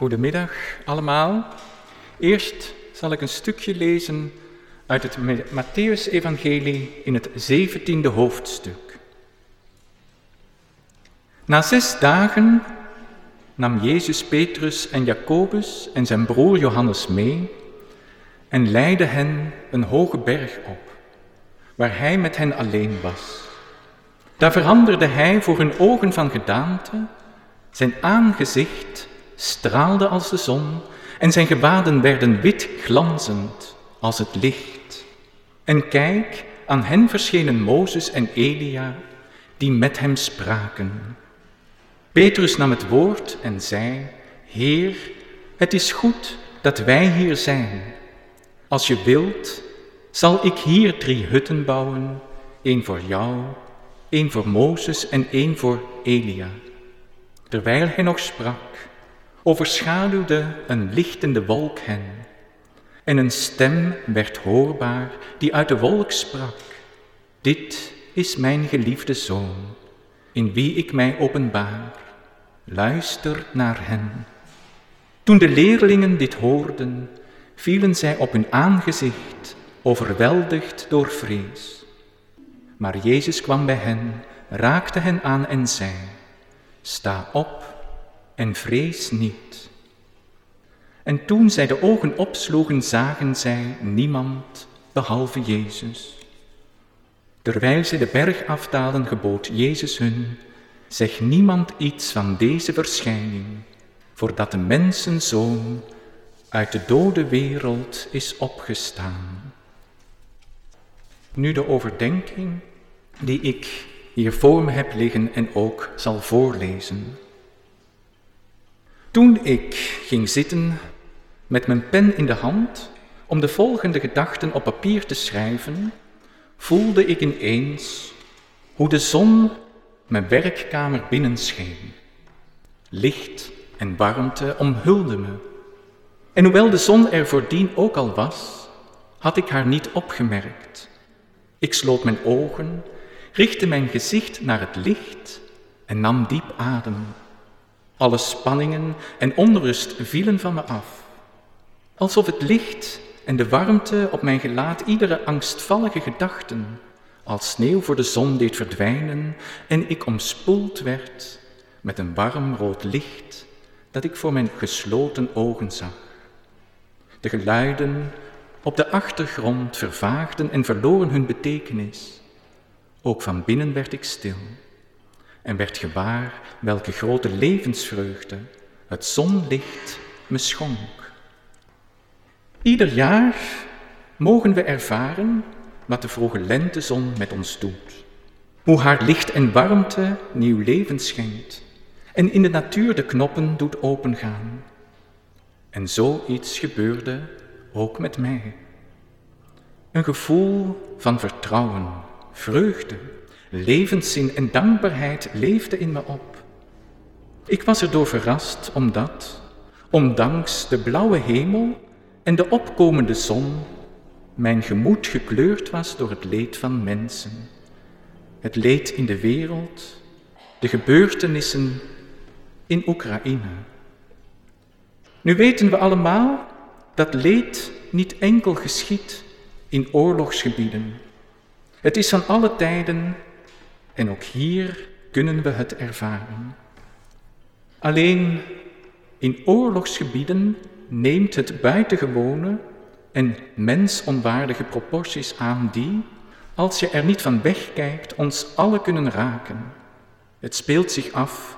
Goedemiddag allemaal. Eerst zal ik een stukje lezen uit het Matthäus-evangelie in het zeventiende hoofdstuk. Na zes dagen nam Jezus Petrus en Jacobus en zijn broer Johannes mee en leidde hen een hoge berg op, waar hij met hen alleen was. Daar veranderde hij voor hun ogen van gedaante, zijn aangezicht straalde als de zon en zijn gewaden werden wit glanzend als het licht. En kijk, aan hen verschenen Mozes en Elia, die met hem spraken. Petrus nam het woord en zei, Heer, het is goed dat wij hier zijn. Als je wilt, zal ik hier drie hutten bouwen, één voor jou, één voor Mozes en één voor Elia. Terwijl hij nog sprak, overschaduwde een lichtende wolk hen. En een stem werd hoorbaar die uit de wolk sprak. Dit is mijn geliefde zoon, in wie ik mij openbaar. Luister naar hen. Toen de leerlingen dit hoorden, vielen zij op hun aangezicht, overweldigd door vrees. Maar Jezus kwam bij hen, raakte hen aan en zei, Sta op en vrees niet. En toen zij de ogen opsloegen, zagen zij niemand behalve Jezus. Terwijl zij de berg afdalen, gebood Jezus hun, zeg niemand iets van deze verschijning, voordat de mensenzoon uit de dode wereld is opgestaan. Nu de overdenking die ik hier voor me heb liggen en ook zal voorlezen. Toen ik ging zitten met mijn pen in de hand om de volgende gedachten op papier te schrijven, voelde ik ineens hoe de zon mijn werkkamer binnenscheen. Licht en warmte omhulden me. En hoewel de zon er voordien ook al was, had ik haar niet opgemerkt. Ik sloot mijn ogen, richtte mijn gezicht naar het licht en nam diep adem. Alle spanningen en onrust vielen van me af. Alsof het licht en de warmte op mijn gelaat iedere angstvallige gedachten als sneeuw voor de zon deed verdwijnen en ik omspoeld werd met een warm rood licht dat ik voor mijn gesloten ogen zag. De geluiden op de achtergrond vervaagden en verloren hun betekenis. Ook van binnen werd ik stil en werd gewaar welke grote levensvreugde het zonlicht me schonk. Ieder jaar mogen we ervaren wat de vroege lentezon met ons doet. Hoe haar licht en warmte nieuw leven schenkt en in de natuur de knoppen doet opengaan. En zoiets gebeurde ook met mij. Een gevoel van vertrouwen, vreugde, levenszin en dankbaarheid leefde in me op. Ik was erdoor verrast omdat, ondanks de blauwe hemel en de opkomende zon, mijn gemoed gekleurd was door het leed van mensen. Het leed in de wereld, de gebeurtenissen in Oekraïne. Nu weten we allemaal dat leed niet enkel geschiet in oorlogsgebieden. Het is van alle tijden en ook hier kunnen we het ervaren. Alleen in oorlogsgebieden neemt het buitengewone en mensonwaardige proporties aan die, als je er niet van wegkijkt, ons alle kunnen raken. Het speelt zich af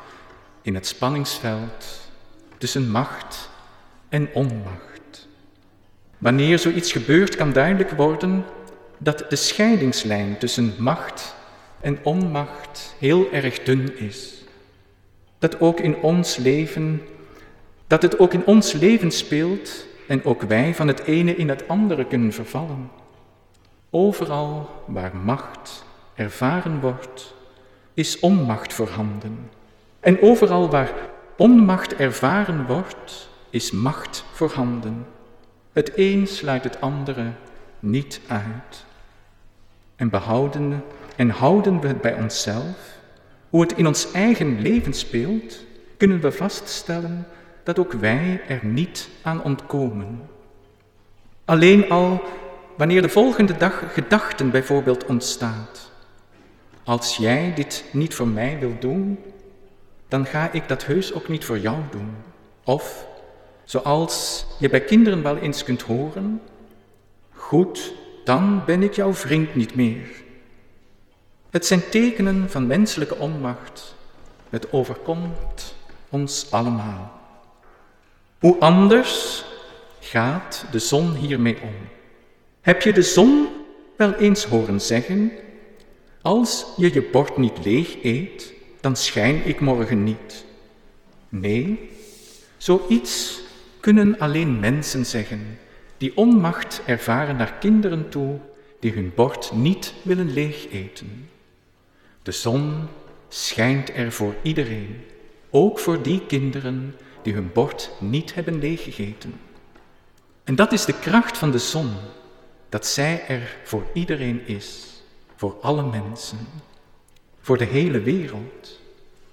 in het spanningsveld tussen macht en onmacht. Wanneer zoiets gebeurt, kan duidelijk worden dat de scheidingslijn tussen macht en onmacht heel erg dun is. Dat ook in ons leven, dat het ook in ons leven speelt en ook wij van het ene in het andere kunnen vervallen. Overal waar macht ervaren wordt, is onmacht voorhanden. En overal waar onmacht ervaren wordt, is macht voorhanden. Het een sluit het andere niet uit. En behouden en houden we het bij onszelf, hoe het in ons eigen leven speelt, kunnen we vaststellen dat ook wij er niet aan ontkomen. Alleen al wanneer de volgende dag gedachten bijvoorbeeld ontstaat. Als jij dit niet voor mij wilt doen, dan ga ik dat heus ook niet voor jou doen. Of, zoals je bij kinderen wel eens kunt horen, goed, dan ben ik jouw vriend niet meer. Het zijn tekenen van menselijke onmacht. Het overkomt ons allemaal. Hoe anders gaat de zon hiermee om? Heb je de zon wel eens horen zeggen, als je je bord niet leeg eet, dan schijn ik morgen niet. Nee, zoiets kunnen alleen mensen zeggen die onmacht ervaren naar kinderen toe die hun bord niet willen leeg eten. De zon schijnt er voor iedereen, ook voor die kinderen die hun bord niet hebben leeggegeten. En dat is de kracht van de zon, dat zij er voor iedereen is, voor alle mensen, voor de hele wereld.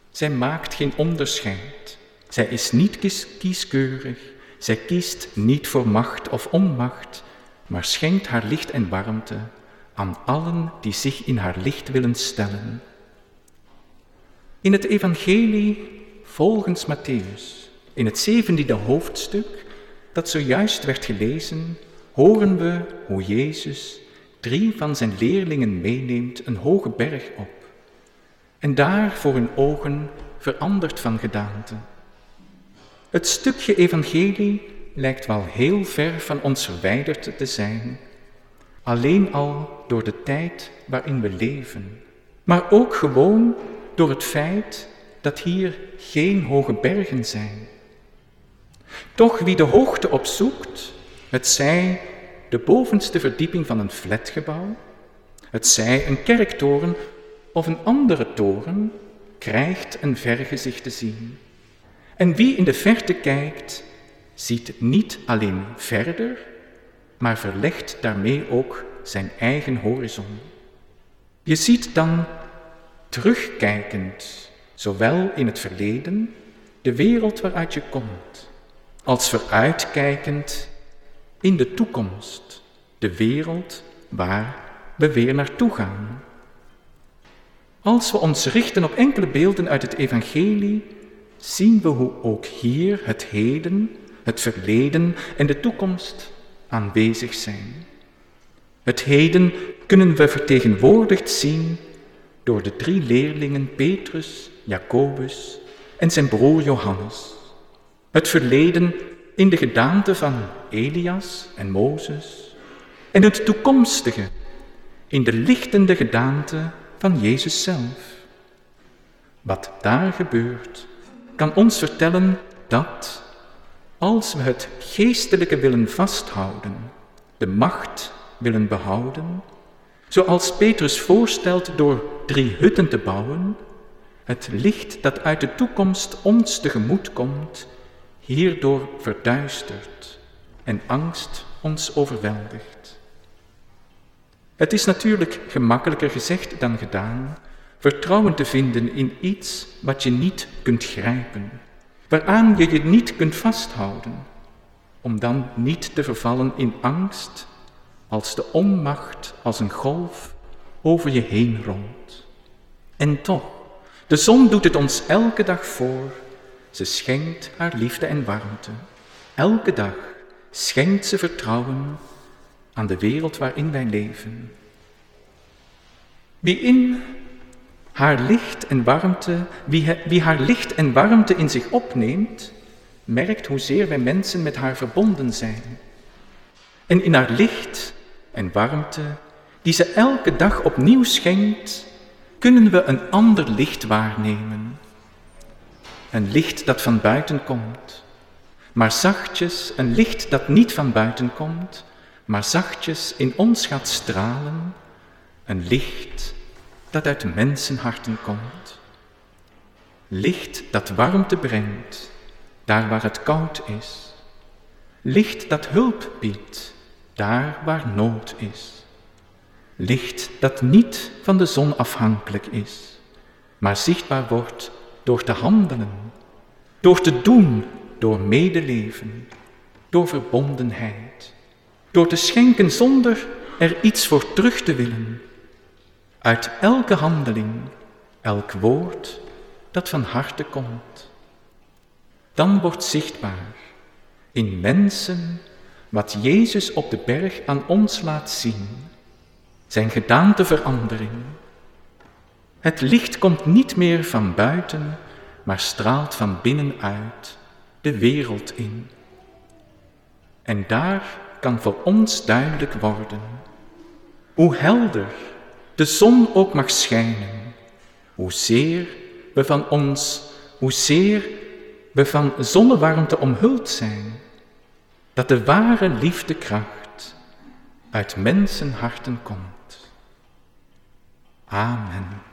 Zij maakt geen onderscheid. Zij is niet kieskeurig. Zij kiest niet voor macht of onmacht, maar schenkt haar licht en warmte aan allen die zich in haar licht willen stellen. In het Evangelie volgens Matthäus, in het zeventiende hoofdstuk dat zojuist werd gelezen, horen we hoe Jezus drie van zijn leerlingen meeneemt een hoge berg op en daar voor hun ogen verandert van gedaante. Het stukje evangelie lijkt wel heel ver van ons verwijderd te zijn, alleen al door de tijd waarin we leven, maar ook gewoon door het feit dat hier geen hoge bergen zijn. Toch wie de hoogte opzoekt, het zij de bovenste verdieping van een flatgebouw, het zij een kerktoren of een andere toren, krijgt een vergezicht te zien. En wie in de verte kijkt, ziet niet alleen verder, maar verlegt daarmee ook zijn eigen horizon. Je ziet dan terugkijkend, zowel in het verleden, de wereld waaruit je komt, als vooruitkijkend in de toekomst, de wereld waar we weer naartoe gaan. Als we ons richten op enkele beelden uit het Evangelie, zien we hoe ook hier het heden, het verleden en de toekomst aanwezig zijn. Het heden kunnen we vertegenwoordigd zien door de drie leerlingen Petrus, Jacobus en zijn broer Johannes. Het verleden in de gedaante van Elias en Mozes en het toekomstige in de lichtende gedaante van Jezus zelf. Wat daar gebeurt, kan ons vertellen dat als we het geestelijke willen vasthouden, de macht willen behouden, zoals Petrus voorstelt door drie hutten te bouwen, het licht dat uit de toekomst ons tegemoet komt, hierdoor verduistert en angst ons overweldigt. Het is natuurlijk gemakkelijker gezegd dan gedaan vertrouwen te vinden in iets wat je niet kunt grijpen, waaraan je je niet kunt vasthouden, om dan niet te vervallen in angst als de onmacht als een golf over je heen rolt. En toch, de zon doet het ons elke dag voor. Ze schenkt haar liefde en warmte. Elke dag schenkt ze vertrouwen aan de wereld waarin wij leven. Wie in haar licht en warmte, wie, wie haar licht en warmte in zich opneemt, merkt hoezeer wij mensen met haar verbonden zijn. En in haar licht en warmte, die ze elke dag opnieuw schenkt, kunnen we een ander licht waarnemen. Een licht dat van buiten komt, maar zachtjes een licht dat niet van buiten komt, maar zachtjes in ons gaat stralen, een licht dat uit mensenharten komt. Licht dat warmte brengt, daar waar het koud is. Licht dat hulp biedt, daar waar nood is. Licht dat niet van de zon afhankelijk is, maar zichtbaar wordt door te handelen, door te doen door medeleven, door verbondenheid, door te schenken zonder er iets voor terug te willen. Uit elke handeling, elk woord dat van harte komt. Dan wordt zichtbaar in mensen wat Jezus op de berg aan ons laat zien, zijn gedaanteverandering. Het licht komt niet meer van buiten, maar straalt van binnenuit de wereld in. En daar kan voor ons duidelijk worden hoe helder de zon ook mag schijnen, hoezeer we van ons, hoezeer we van zonnewarmte omhuld zijn, dat de ware liefdekracht uit mensenharten komt. Amen.